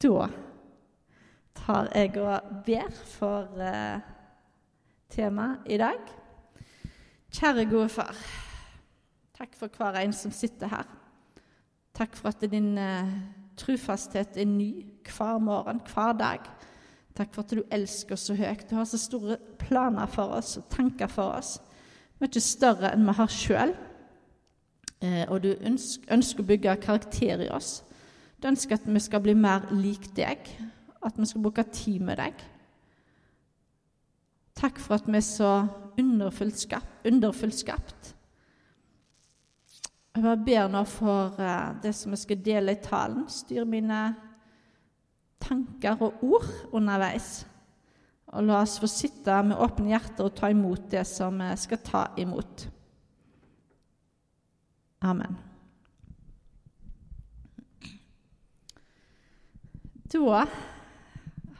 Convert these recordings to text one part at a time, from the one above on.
Da tar jeg og ber for eh, temaet i dag. Kjære gode far. Takk for hver en som sitter her. Takk for at din eh, trufasthet er ny hver morgen, hver dag. Takk for at du elsker oss så høyt. Du har så store planer for oss og tanker for oss. Mye større enn vi har sjøl. Eh, og du ønsker, ønsker å bygge karakter i oss. Du ønsker at vi skal bli mer lik deg, at vi skal bruke tid med deg. Takk for at vi er så underfullt skapt. Underfullt skapt. Jeg bare ber nå for uh, det som jeg skal dele i talen. Styr mine tanker og ord underveis. Og la oss få sitte med åpne hjerter og ta imot det som vi skal ta imot. Amen. Da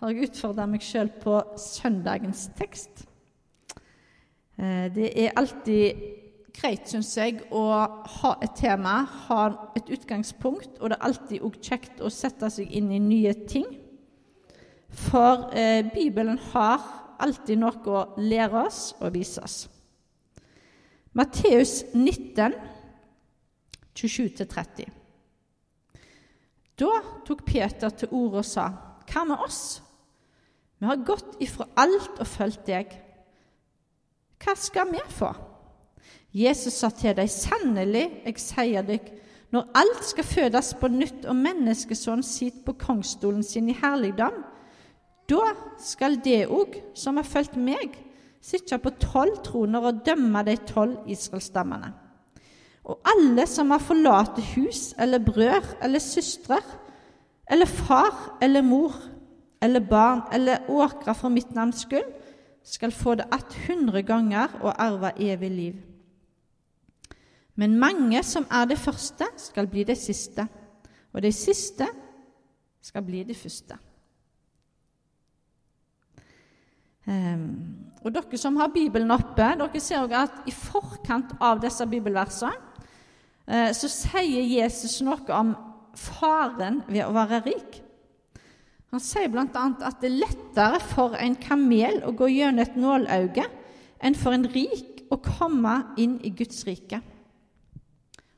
har jeg utfordra meg sjøl på søndagens tekst. Eh, det er alltid greit, syns jeg, å ha et tema, ha et utgangspunkt, og det er alltid òg kjekt å sette seg inn i nye ting. For eh, Bibelen har alltid noe å lære oss og vise oss. Matteus 19, 27-30. Da tok Peter til orde og sa, Hva med oss? Vi har gått ifra alt og fulgt deg. Hva skal vi få? Jesus sa til dem, Sannelig, jeg sier dere, når alt skal fødes på nytt og menneskesønnen sitter på kongsstolen sin i herligdom, da skal det òg, som har fulgt meg, sitte på tolv troner og dømme de tolv Israelsstammene. Og alle som har forlatt hus eller brødre eller søstre eller far eller mor eller barn eller åkre for mitt navns skyld, skal få det att hundre ganger og arve evig liv. Men mange som er det første, skal bli det siste, og de siste skal bli de første. Um, og Dere som har Bibelen oppe, dere ser også at i forkant av disse bibelversene så sier Jesus noe om faren ved å være rik. Han sier bl.a. at det er lettere for en kamel å gå gjennom et nålauge enn for en rik å komme inn i Guds rike.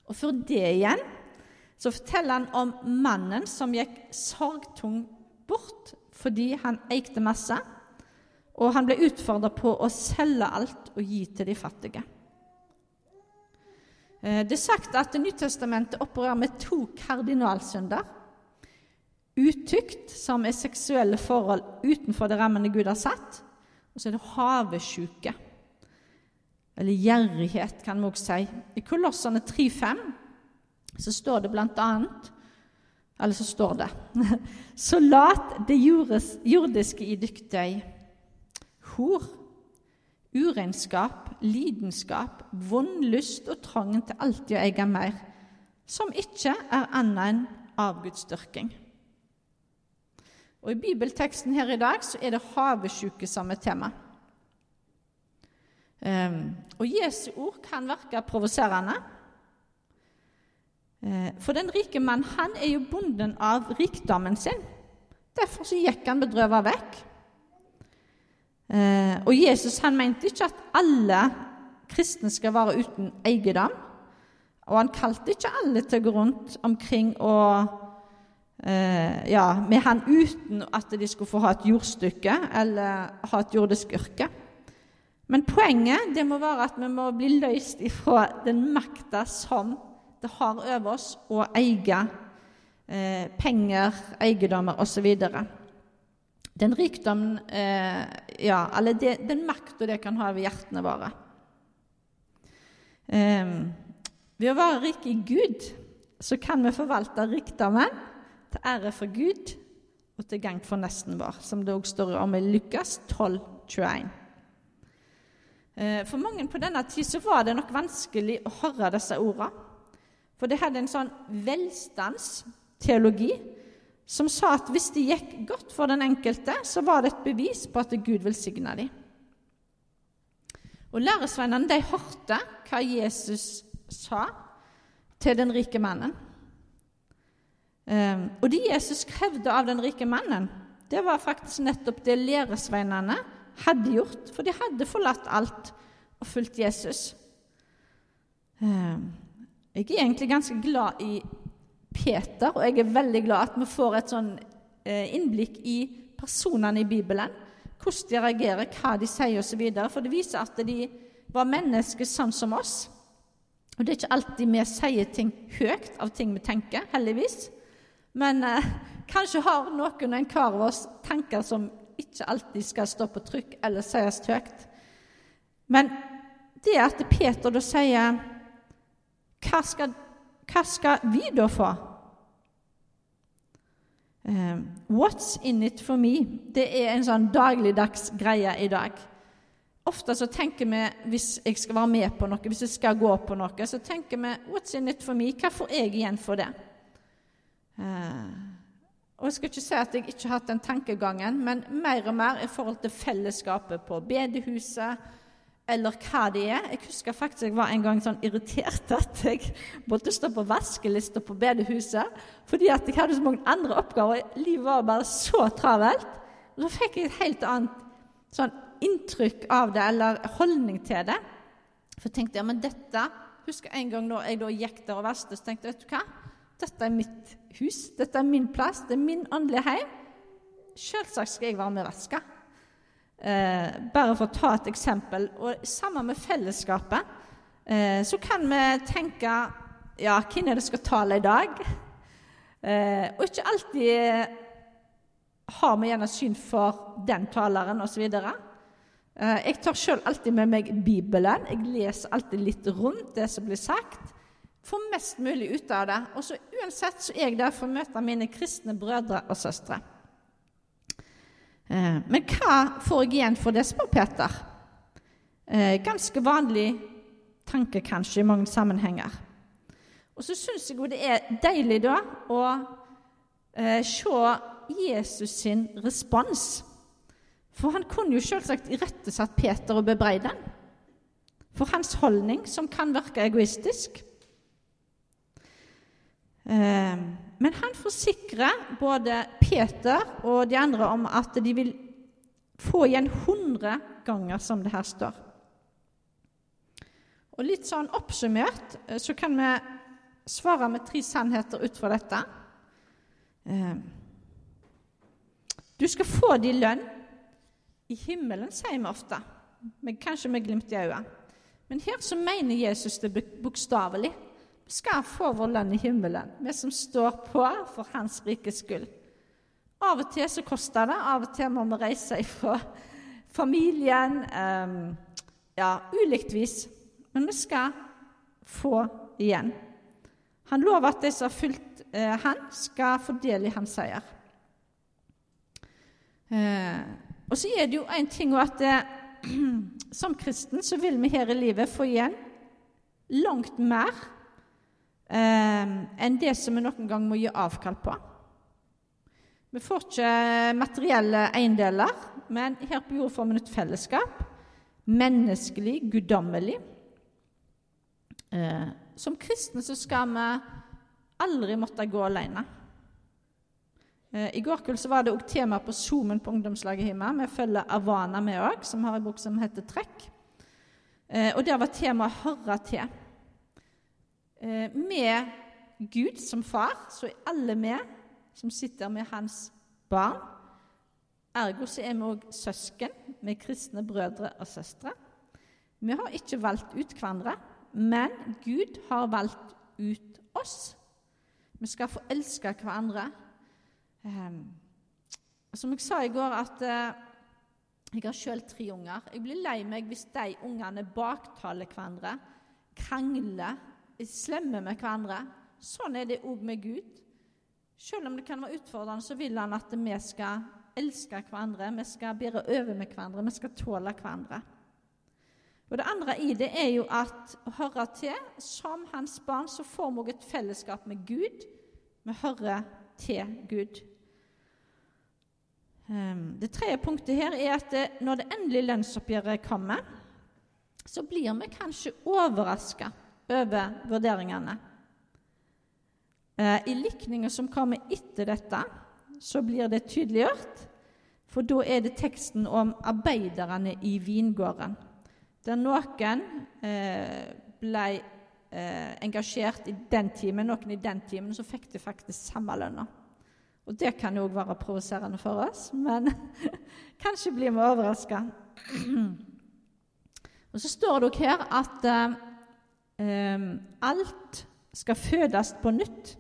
Og for det igjen så forteller han om mannen som gikk sorgtung bort fordi han eikte masse, og han ble utfordra på å selge alt og gi til de fattige. Eh, det er sagt at Det Nytestamentet opererer med to kardinalsynder. Utykt, som er seksuelle forhold utenfor det rammene Gud har satt. Og så er det havesjuke, eller gjerrighet, kan vi også si. I Kolossene 3,5 så står det blant annet Eller så står det Så lat det jordiske i dyktig hor urenskap, lidenskap, vond lyst og trangen til alltid å eie mer, som ikke er annet enn avgudsdyrking. Og I bibelteksten her i dag så er det havesjuke som er tema. Um, og Jesu ord kan virke provoserende. Uh, for den rike mann han er jo bonden av rikdommen sin. Derfor så gikk han bedrøvet vekk. Eh, og Jesus han mente ikke at alle kristne skal være uten eiendom. Og han kalte ikke alle til å gå rundt omkring og eh, ja, med han uten at de skulle få ha et jordstykke eller ha et jordisk yrke. Men poenget det må være at vi må bli løst ifra den makta som det har over oss å eie eh, penger, eiendommer osv. Den rikdommen eh, ja, eller det, den makta det kan ha over hjertene våre. Eh, ved å være rike i Gud så kan vi forvalte rikdommen til ære for Gud og til gang for nesten vår, som det også står om i Lukas 12, 21. Eh, for mange på denne tid så var det nok vanskelig å høre disse ordene. For det hadde en sånn velstandsteologi som sa at hvis det gikk godt for den enkelte, så var det et bevis på at Gud velsigna dem. Og Læresveinene de hørte hva Jesus sa til den rike mannen. Eh, og det Jesus krevde av den rike mannen, det var faktisk nettopp det læresveinene hadde gjort, for de hadde forlatt alt og fulgt Jesus. Eh, jeg er egentlig ganske glad i Peter, og jeg er veldig glad at vi får et sånn innblikk i personene i Bibelen. Hvordan de reagerer, hva de sier osv. For det viser at de var mennesker sånn som oss. Og det er ikke alltid vi sier ting høyt av ting vi tenker, heldigvis. Men eh, kanskje har noen en hver av oss tanker som ikke alltid skal stå på trykk eller sies høyt. Men det at Peter da sier hva skal, hva skal vi da få? Uh, what's in it for me? Det er en sånn dagligdags greie i dag. Ofte så tenker vi hvis jeg skal være med på noe, hvis jeg skal gå på noe, så tenker vi 'What's in it for me?' Hva får jeg igjen for det? Uh, og Jeg skal ikke si at jeg ikke har hatt den tankegangen, men mer og mer i forhold til fellesskapet på bedehuset, eller hva det er. Jeg husker faktisk jeg var en gang sånn irritert at jeg måtte stå på vaskelista på bedehuset fordi at jeg hadde så mange andre oppgaver. Livet var bare så travelt. Og så fikk jeg et helt annet sånn inntrykk av det, eller holdning til det. For jeg tenkte ja, men dette husker en gang da jeg da gikk der og vasket, så tenkte jeg vet du hva? Dette er mitt hus, dette er min plass, det er min åndelige heim. Selvsagt skal jeg være med og vaske. Eh, bare for å ta et eksempel. Og sammen med fellesskapet eh, så kan vi tenke ja, hvem er det skal tale i dag? Eh, og ikke alltid har vi gjerne syn for den taleren osv. Eh, jeg tar sjøl alltid med meg Bibelen. Jeg leser alltid litt rundt det som blir sagt. Får mest mulig ut av det. Og så uansett så er jeg der for å møte mine kristne brødre og søstre. Eh, men hva får jeg igjen for det, spør Peter. Eh, ganske vanlig tanke kanskje i mange sammenhenger. Og så syns jeg jo det er deilig da å se Jesus sin respons for han kunne jo selvsagt irettesatt Peter og bebreide han for hans holdning, som kan virke egoistisk. Eh, men han forsikrer både Peter og de andre om at de vil få igjen hundre ganger som det her står. Og Litt sånn oppsummert eh, så kan vi svare med tre sannheter ut fra dette. Eh, du skal få din lønn i himmelen, sier vi ofte, men kanskje med glimt i øyet. Men her så mener Jesus det bokstavelig. Skal få vår lønn i himmelen, vi som står på for Hans rikes skyld. Av og til så koster det, av og til må vi reise ifra familien um, Ja, ulikt vis. Men vi skal få igjen. Han lover at de som har fulgt eh, han, skal få del i hans seier. Eh, og så er det jo en ting at eh, som kristen så vil vi her i livet få igjen langt mer eh, enn det som vi noen gang må gi avkall på. Vi får ikke materielle eiendeler, men her på jord får vi et fellesskap. Menneskelig, guddommelig. Eh, som kristne så skal vi aldri måtte gå alene. Eh, I går kveld var det òg tema på Zoomen på ungdomslaget hjemme. Vi følger Avana med òg, som har en bok som heter Trekk. Eh, og der var temaet 'høre til'. Eh, med Gud som far, så er alle vi som sitter med hans barn. Ergo så er vi òg søsken med kristne brødre og søstre. Vi har ikke valgt ut hverandre, men Gud har valgt ut oss. Vi skal få elske hverandre Um, som jeg sa i går, at uh, jeg har sjøl tre unger. Jeg blir lei meg hvis de ungene baktaler hverandre, krangler, er slemme med hverandre. Sånn er det òg med Gud. Selv om det kan være utfordrende, så vil han at vi skal elske hverandre, vi skal bære over med hverandre, vi skal tåle hverandre. Og Det andre i det er jo at å høre til som hans barn, så får vi et fellesskap med Gud. Vi hører til Gud. Ehm, det tredje punktet her er at når det endelige lønnsoppgjøret kommer, så blir vi kanskje overraska over vurderingene. Eh, I likninga som kommer etter dette, så blir det tydeliggjort. For da er det teksten om arbeiderne i vingården. Der noen eh, ble eh, engasjert i den timen, noen i den timen, så fikk de faktisk samme lønna. Og det kan òg være provoserende for oss, men kanskje blir vi overraska. Og så står det òg her at alt skal fødes på nytt.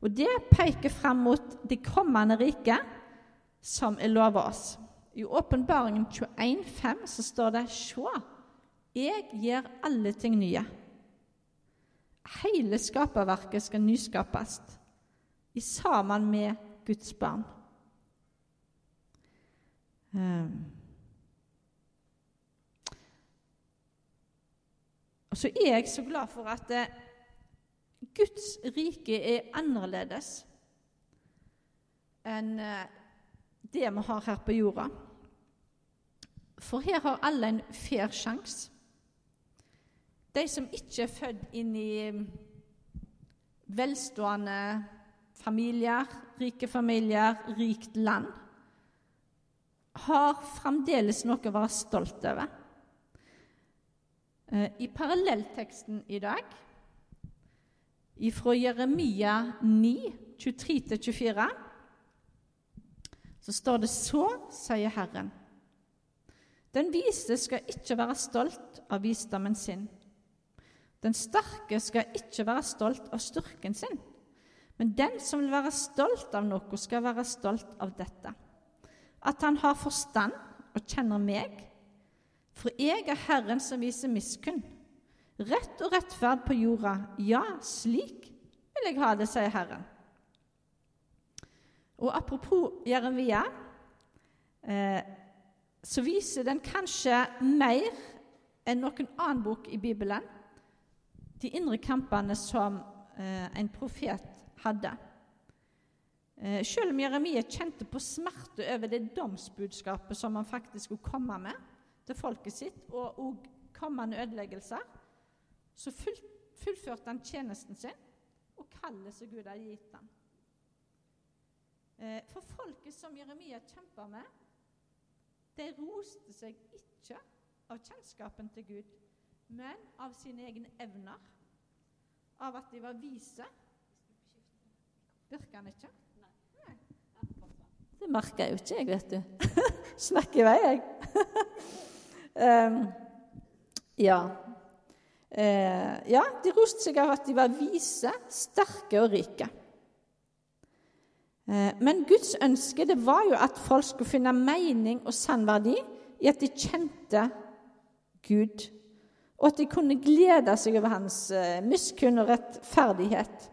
Og det peker fram mot det kommende riket som er lova oss. I Åpenbaringen 21,5 så står det Sjå, jeg gjør alle ting nye. Hele skaperverket skal nyskapes i sammen med Guds barn. Um. Og så er jeg så glad for at eh, Guds rike er annerledes enn eh, det vi har her på jorda. For her har alle en fair sjanse. De som ikke er født inn i mm, velstående familier, rike familier, rikt land, har fremdeles noe å være stolt over. Eh, I parallellteksten i dag, fra Jeremia 9, 23-24, så står det så, sier Herren. Den vise skal ikke være stolt av visdommen sin. Den sterke skal ikke være stolt av styrken sin. Men den som vil være stolt av noe, skal være stolt av dette. At han har forstand og kjenner meg, for jeg er Herren som viser miskunn. Rett og rettferd på jorda, ja, slik vil jeg ha det, sier Herren. Og apropos Jeremia, eh, så viser den kanskje mer enn noen annen bok i Bibelen de indre kampene som eh, en profet hadde. Eh, selv om Jeremia kjente på smerte over det domsbudskapet som han faktisk skulle komme med, til folket sitt, og òg kommende ødeleggelser, så fullførte han tjenesten sin og kallet som Gud hadde gitt ham. Eh, for folket som Jeremia kjempa med, de roste seg ikke av kjennskapen til Gud, men av sine egne evner, av at de var vise. Virker han ikke? Nei. Det merker jeg jo ikke, jeg, vet du. Snakker i vei, jeg. Um, ja. Uh, ja, de roste seg av at de var vise, sterke og rike. Uh, men Guds ønske det var jo at folk skulle finne mening og sann verdi i at de kjente Gud, og at de kunne glede seg over hans uh, miskunn og rettferdighet.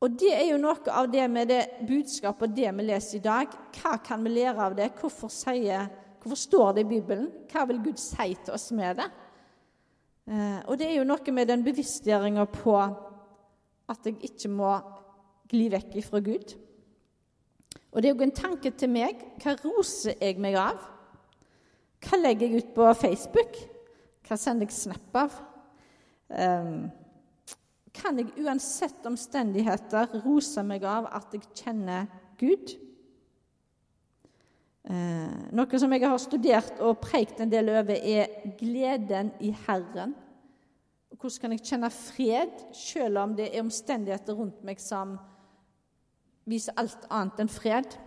Og Det er jo noe av det med det budskapet og det vi leser i dag. Hva kan vi lære av det? Hvorfor, sier, hvorfor står det i Bibelen? Hva vil Gud si til oss med det? Eh, og det er jo noe med den bevisstgjøringa på at jeg ikke må gli vekk ifra Gud. Og det er jo en tanke til meg. Hva roser jeg meg av? Hva legger jeg ut på Facebook? Hva sender jeg snap av? Um, kan jeg uansett omstendigheter rose meg av at jeg kjenner Gud. Eh, noe som jeg har studert og preikt en del over, er gleden i Herren. Hvordan kan jeg kjenne fred selv om det er omstendigheter rundt meg som viser alt annet enn fred?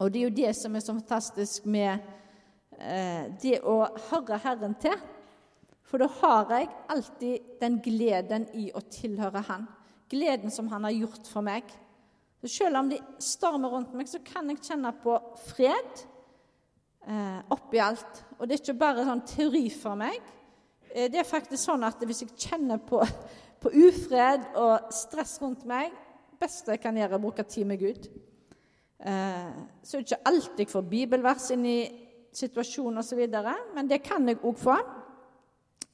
Og det er jo det som er så fantastisk med eh, det å høre Herren til. For da har jeg alltid den gleden i å tilhøre Han. Gleden som Han har gjort for meg. Så selv om de stormer rundt meg, så kan jeg kjenne på fred eh, oppi alt. Og det er ikke bare sånn teori for meg. Eh, det er faktisk sånn at hvis jeg kjenner på, på ufred og stress rundt meg det beste jeg kan gjøre, er å bruke tid med Gud. Eh, så er det ikke alltid jeg får bibelvers inn i situasjonen osv., men det kan jeg òg få.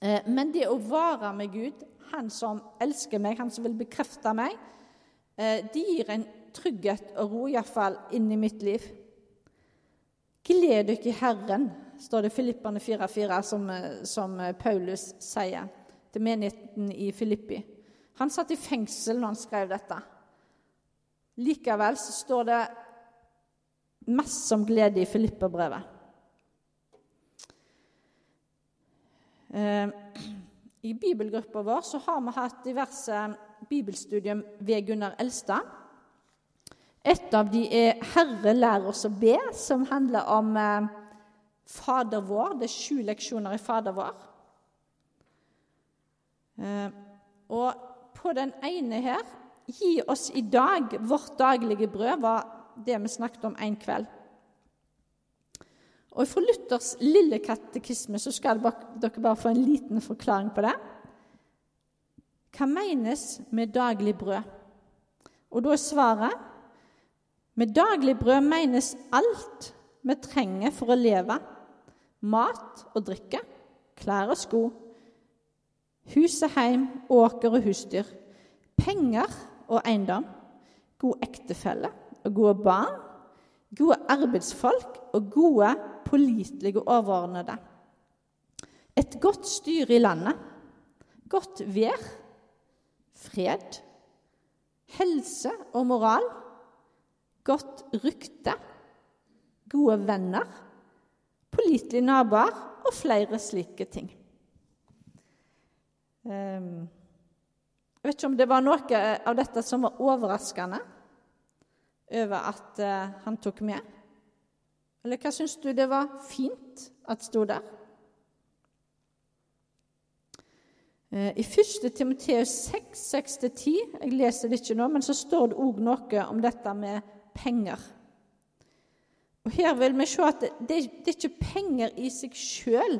Eh, men det å være med Gud, han som elsker meg, han som vil bekrefte meg, eh, det gir en trygghet og ro, iallfall inn i mitt liv. Gled dere i Herren, står det i Filippane 4,4, som, eh, som Paulus sier til menigheten i Filippi. Han satt i fengsel når han skrev dette. Likevel så står det masse om glede i Filipperbrevet. I bibelgruppa vår så har vi hatt diverse bibelstudium ved Gunnar Elstad. Et av de er 'Herre, lær oss å be', som handler om eh, Fader vår. Det er sju leksjoner i Fader vår. Eh, og på den ene her 'Gi oss i dag vårt daglige brød', var det vi snakket om en kveld. Og Fra Luthers lille katekisme så skal dere bare få en liten forklaring på det. Hva menes med daglig brød? Og da er svaret med daglig brød menes alt vi trenger for å leve. Mat og drikke, klær og sko, hus og heim, åker og husdyr, penger og eiendom, god ektefelle og gode barn, gode arbeidsfolk og gode, pålitelige overordnede. Et godt styre i landet, godt vær, fred, helse og moral godt rykte, gode venner, pålitelige naboer og flere slike ting. Ehm, jeg vet ikke om det var noe av dette som var overraskende over at eh, han tok med. Eller hva syns du det var fint at sto der? Eh, I 1. Timoteus 6, 6-10, jeg leser det ikke nå, men så står det òg noe om dette med penger. Og Her vil vi se at det, det, er ikke penger i seg sjøl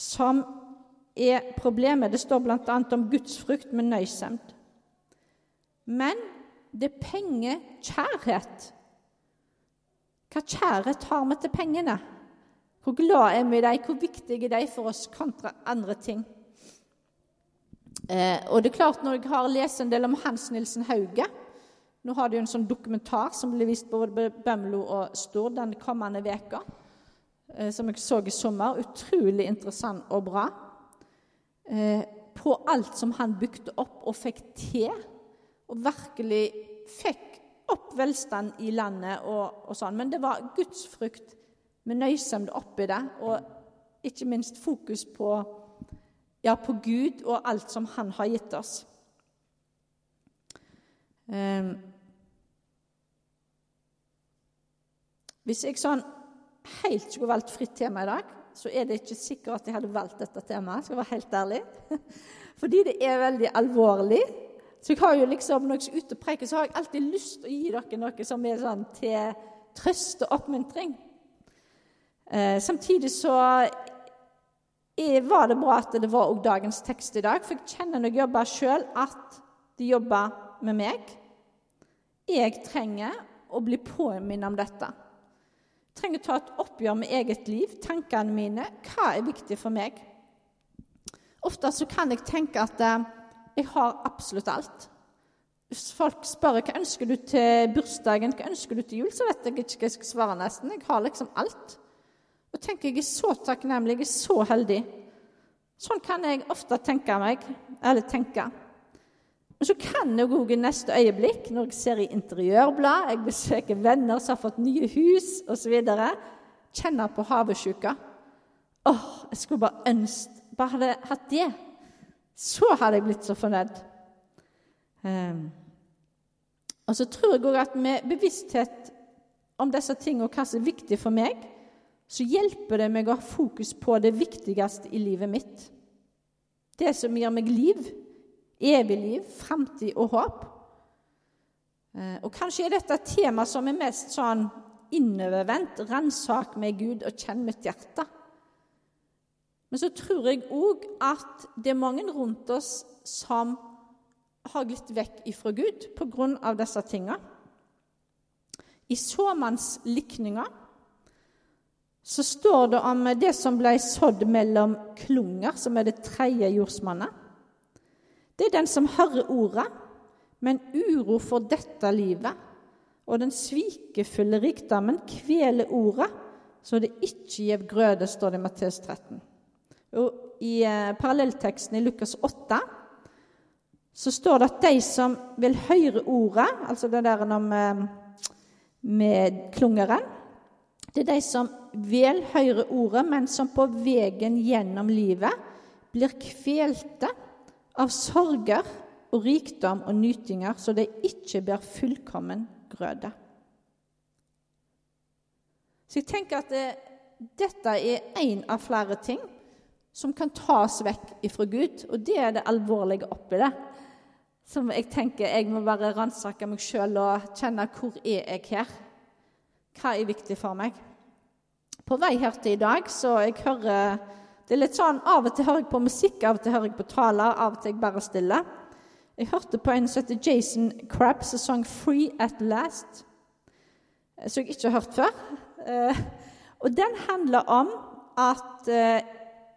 som er problemet. Det står bl.a. om gudsfrukt med nøysomt. Men det er pengekjærhet. Hva kjærhet har vi til pengene? Hvor glad er vi i dem? Hvor viktige er de for oss kontra andre ting? Eh, og det er klart Når jeg har lest en del om Hans Nilsen Hauge, nå har de en sånn dokumentar som blir vist på Bømlo og Stord den kommende veka, eh, som jeg så i sommer. Utrolig interessant og bra. Eh, på alt som han bygde opp og fikk til, og virkelig fikk opp velstand i landet og, og sånn. Men det var gudsfrykt med nøysomt oppi det, og ikke minst fokus på, ja, på Gud og alt som han har gitt oss. Um, Hvis jeg sånn helt skulle valgt fritt tema i dag, så er det ikke sikkert at jeg hadde valgt dette temaet. skal jeg være helt ærlig. Fordi det er veldig alvorlig. Så jeg har jo liksom, Når jeg skal ut og preke, så har jeg alltid lyst til å gi dere noe som er sånn til trøst og oppmuntring. Eh, samtidig så er, var det bra at det var også dagens tekst i dag, for jeg kjenner når jeg jobber sjøl, at de jobber med meg. Jeg trenger å bli påminnet om dette Jeg trenger å ta et oppgjør med eget liv, tankene mine. Hva er viktig for meg? Ofte så kan jeg tenke at eh, jeg har absolutt alt. Hvis folk spør hva ønsker du til bursdagen, hva ønsker du til jul, så vet jeg ikke hva jeg skal svare nesten. Jeg har liksom alt. Og tenker jeg er så takknemlig, jeg er så heldig. Sånn kan jeg ofte tenke meg, eller tenke. Men så kan jeg òg i neste øyeblikk, når jeg ser i interiørblad, jeg besøker venner som har fått nye hus osv., kjenne på havesjuka. Åh, jeg skulle bare ønske bare hadde hatt det. Så hadde jeg blitt så fornøyd. Um, og så tror jeg òg at med bevissthet om disse tingene og hva som er viktig for meg, så hjelper det meg å ha fokus på det viktigste i livet mitt. Det som gir meg liv evig liv, framtid og håp. Eh, og Kanskje er dette et tema som er mest sånn innovervendt. Ransak med Gud og kjenn mitt hjerte. Men så tror jeg òg at det er mange rundt oss som har glitt vekk ifra Gud pga. disse tinga. I såmannslikninga så står det om det som ble sådd mellom klunger, som er det tredje jordsmannet. Det er den som hører ordet, men uro for dette livet og den svikefulle rikdommen kveler ordet, så det ikke gjev grøde, står det i Matteus 13. Og I eh, parallellteksten i Lukas 8 så står det at de som vil høre ordet, altså det der med, med klungeren Det er de som vil høre ordet, men som på veien gjennom livet blir kvelte av sorger og rikdom og nytinger, så de ikke blir fullkommen grøde. Så jeg tenker at det, dette er én av flere ting som kan tas vekk ifra Gud, og det er det alvorlige oppi det. Som jeg tenker jeg må bare ransake meg sjøl og kjenne hvor er jeg her? Hva er viktig for meg? På vei her til i dag så jeg hører Det er litt sånn av og til hører jeg på musikk, av og til hører jeg på taler, av og til jeg bare stille. Jeg hørte på en som heter Jason Crabb, som sang 'Free at Last', som jeg ikke har hørt før. Eh, og den handler om at eh,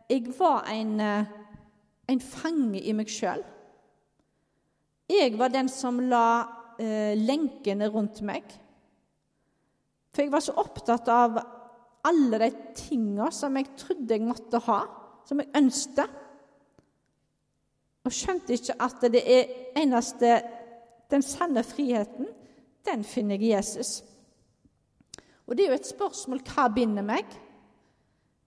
jeg var en, eh, en fange i meg sjøl. Jeg var den som la lenkene rundt meg. For jeg var så opptatt av alle de tinga som jeg trodde jeg måtte ha, som jeg ønsket og skjønte ikke at det er eneste Den sanne friheten, den finner jeg i Jesus. Og det er jo et spørsmål hva binder meg?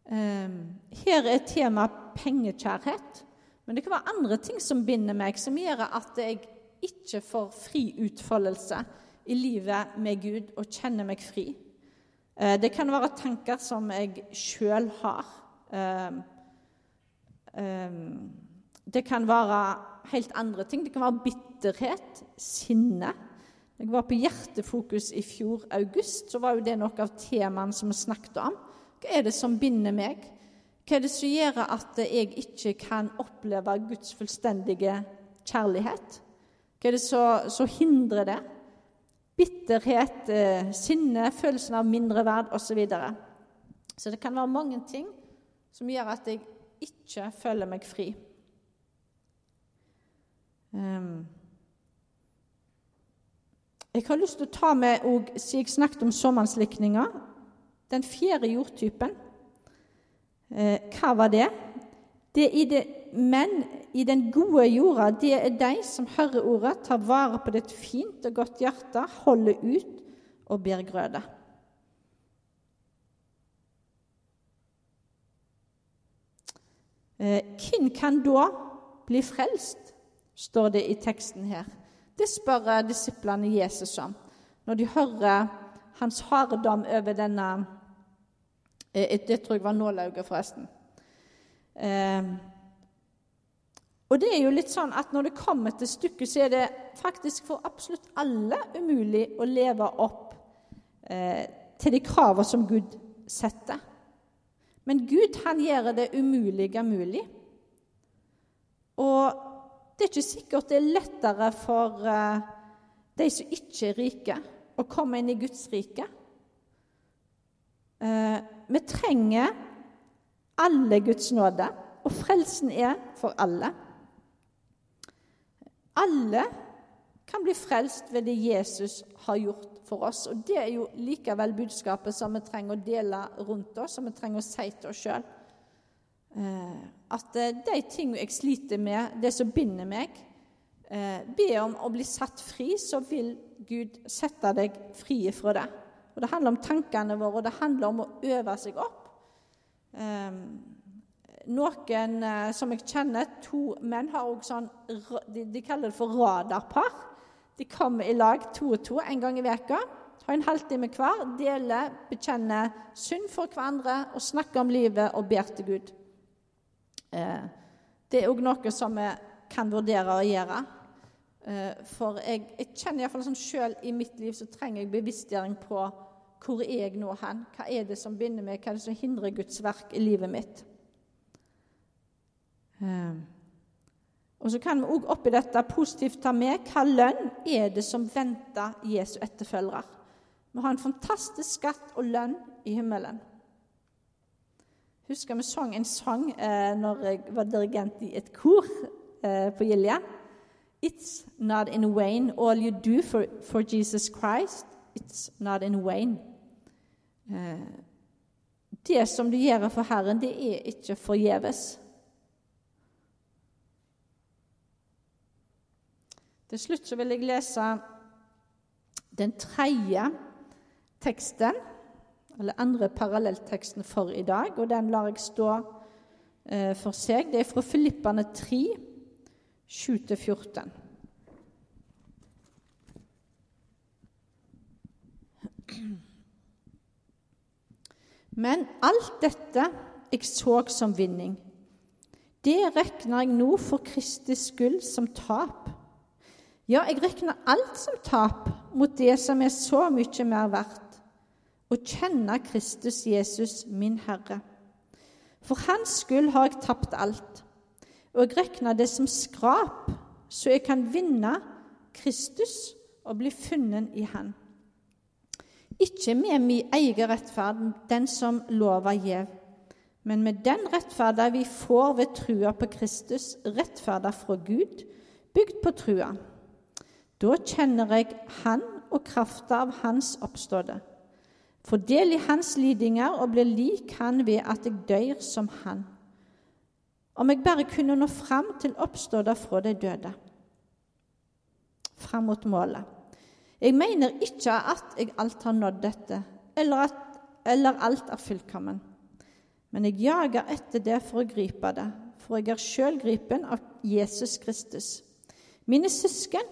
Ehm, her er temaet pengekjærhet. Men det kan være andre ting som binder meg, som gjør at jeg ikke får fri utfoldelse i livet med Gud og kjenner meg fri. Eh, det kan være tanker som jeg sjøl har. Um, um, det kan være helt andre ting. Det kan være bitterhet, sinne. Jeg var på Hjertefokus i fjor august, så var jo det noe av temaene som vi snakket om. Hva er det som binder meg? Hva er det som gjør at jeg ikke kan oppleve Guds fullstendige kjærlighet? Hva er det som hindrer det? Bitterhet, eh, sinne, følelsen av mindreverd osv. Så, videre. så det kan være mange ting som gjør at jeg ikke føler meg fri. Ehm, jeg har lyst til å ta med, og, siden jeg snakket om såmannslikninga, den fjerde jordtypen. Eh, hva var det? det, det men i den gode jorda, det er de som hører ordet, tar vare på det fint og godt hjerte, holder ut og ber grøde. Eh, hvem kan da bli frelst? står det i teksten her. Det spør disiplene Jesus om når de hører hans harde dom over denne eh, Det tror jeg var nålauget, forresten. Eh, og det er jo litt sånn at når det kommer til stykket, så er det faktisk for absolutt alle umulig å leve opp eh, til de kravene som Gud setter. Men Gud han gjør det umulige mulig. Og det er ikke sikkert det er lettere for uh, de som ikke er rike, å komme inn i Guds rike. Uh, vi trenger alle Guds nåde, og frelsen er for alle. Alle kan bli frelst ved det Jesus har gjort for oss. Og Det er jo likevel budskapet som vi trenger å dele rundt oss, som vi trenger å si til oss sjøl. Eh, at eh, de tingene jeg sliter med, det som binder meg eh, Be om å bli satt fri, så vil Gud sette deg fri fra det. Og Det handler om tankene våre, og det handler om å øve seg opp. Noen som jeg kjenner, to menn, har også sånn de, de kaller det for radarpar. De kommer i lag to og to en gang i veka, har en halvtime hver, deler, bekjenner synd for hverandre og snakker om livet og ber til Gud. Eh, det er òg noe som vi kan vurdere å gjøre. Eh, for jeg, jeg kjenner iallfall sånn sjøl i mitt liv så trenger jeg bevisstgjøring på hvor er jeg nå hen? Hva er det som binder meg? Hva er det som hindrer Guds verk i livet mitt? Eh, og så kan vi òg oppi dette positivt ta med hva lønn er det som venter Jesu etterfølgere. Vi har en fantastisk skatt og lønn i himmelen husker vi sang en sang eh, når jeg var dirigent i et kor eh, på Gilje. It's not in vain all you do for, for Jesus Christ. It's not in vain. Eh, det som du gjør for Herren, det er ikke forgjeves. Til slutt så vil jeg lese den tredje teksten, eller andre parallellteksten for i dag, og den lar jeg stå eh, for seg. Det er fra Filippane 3, 7-14. Men alt dette jeg så som vinning, det regner jeg nå for Kristi skyld som tap. Ja, jeg regner alt som tap mot det som er så mye mer verdt, å kjenne Kristus Jesus, min Herre. For Hans skyld har jeg tapt alt, og jeg regner det som skrap, så jeg kan vinne Kristus og bli funnet i Han. Ikke med min egen rettferd, den som lova gjev, men med den rettferda vi får ved trua på Kristus, rettferda fra Gud, bygd på trua. Da kjenner jeg Han og krafta av Hans oppståtte. Får del i Hans lidinger og blir lik Han ved at jeg dør som Han. Om jeg bare kunne nå fram til oppståda fra de døde. Fram mot målet. Jeg mener ikke at jeg alt har nådd dette, eller at eller alt er fullkommen. Men jeg jager etter det for å gripe det, for jeg er sjøl gripen av Jesus Kristus. Mine søsken,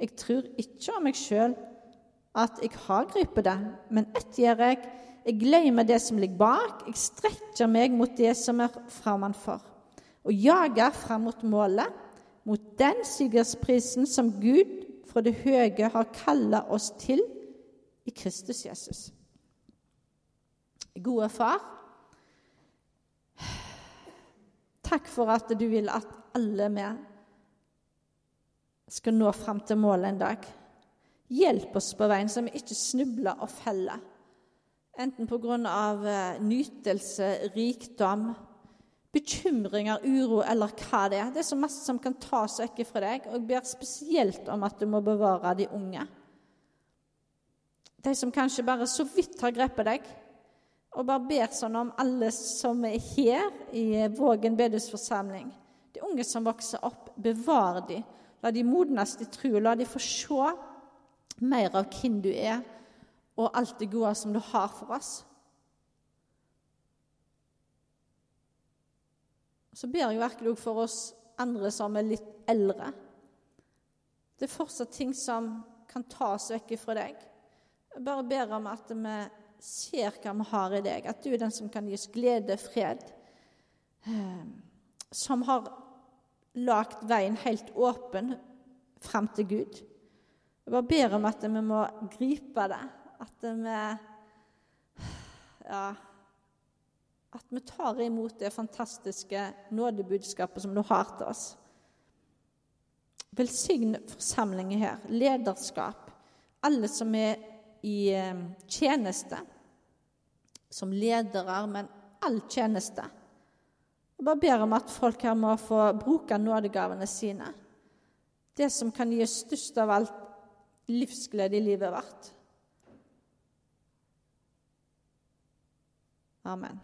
jeg tror ikke om meg sjøl at jeg har gripet det, men ett gjør jeg. Jeg glemmer det som ligger bak, jeg strekker meg mot det som er framanfor, og jager fram mot målet, mot den sigersprisen som Gud fra det høye har kalla oss til i Kristus Jesus. Gode Far, Takk for at du vil at alle vi skal nå fram til målet en dag. Hjelp oss på veien, så vi ikke snubler og feller. Enten av eh, nytelse, rikdom, bekymringer, uro eller hva det er. Det er så masse som kan tas vekk fra deg, og jeg ber spesielt om at du må bevare de unge. De som kanskje bare så vidt har grepet deg, og bare ber sånn om alle som er her i Vågen bedehusforsamling. De unge som vokser opp, bevar de. La de modnes i tro. La de få se mer av hvem du er, og alt det gode som du har for oss. Så ber jeg virkelig også for oss andre som er litt eldre. Det er fortsatt ting som kan tas vekk fra deg. Jeg bare ber om at vi ser hva vi har i deg, at du er den som kan gi oss glede, fred, ehm, som har lagt veien helt åpen fram til Gud. Jeg bare ber om at vi må gripe det, at vi ja, at vi tar imot det fantastiske nådebudskapet som du har til oss. Velsign forsamlingen her, lederskap, alle som er i eh, tjeneste, som ledere, men all tjeneste. Jeg bare ber om at folk her må få bruke nådegavene sine. Det som kan gi størst av alt livsglede i livet vårt. Amen.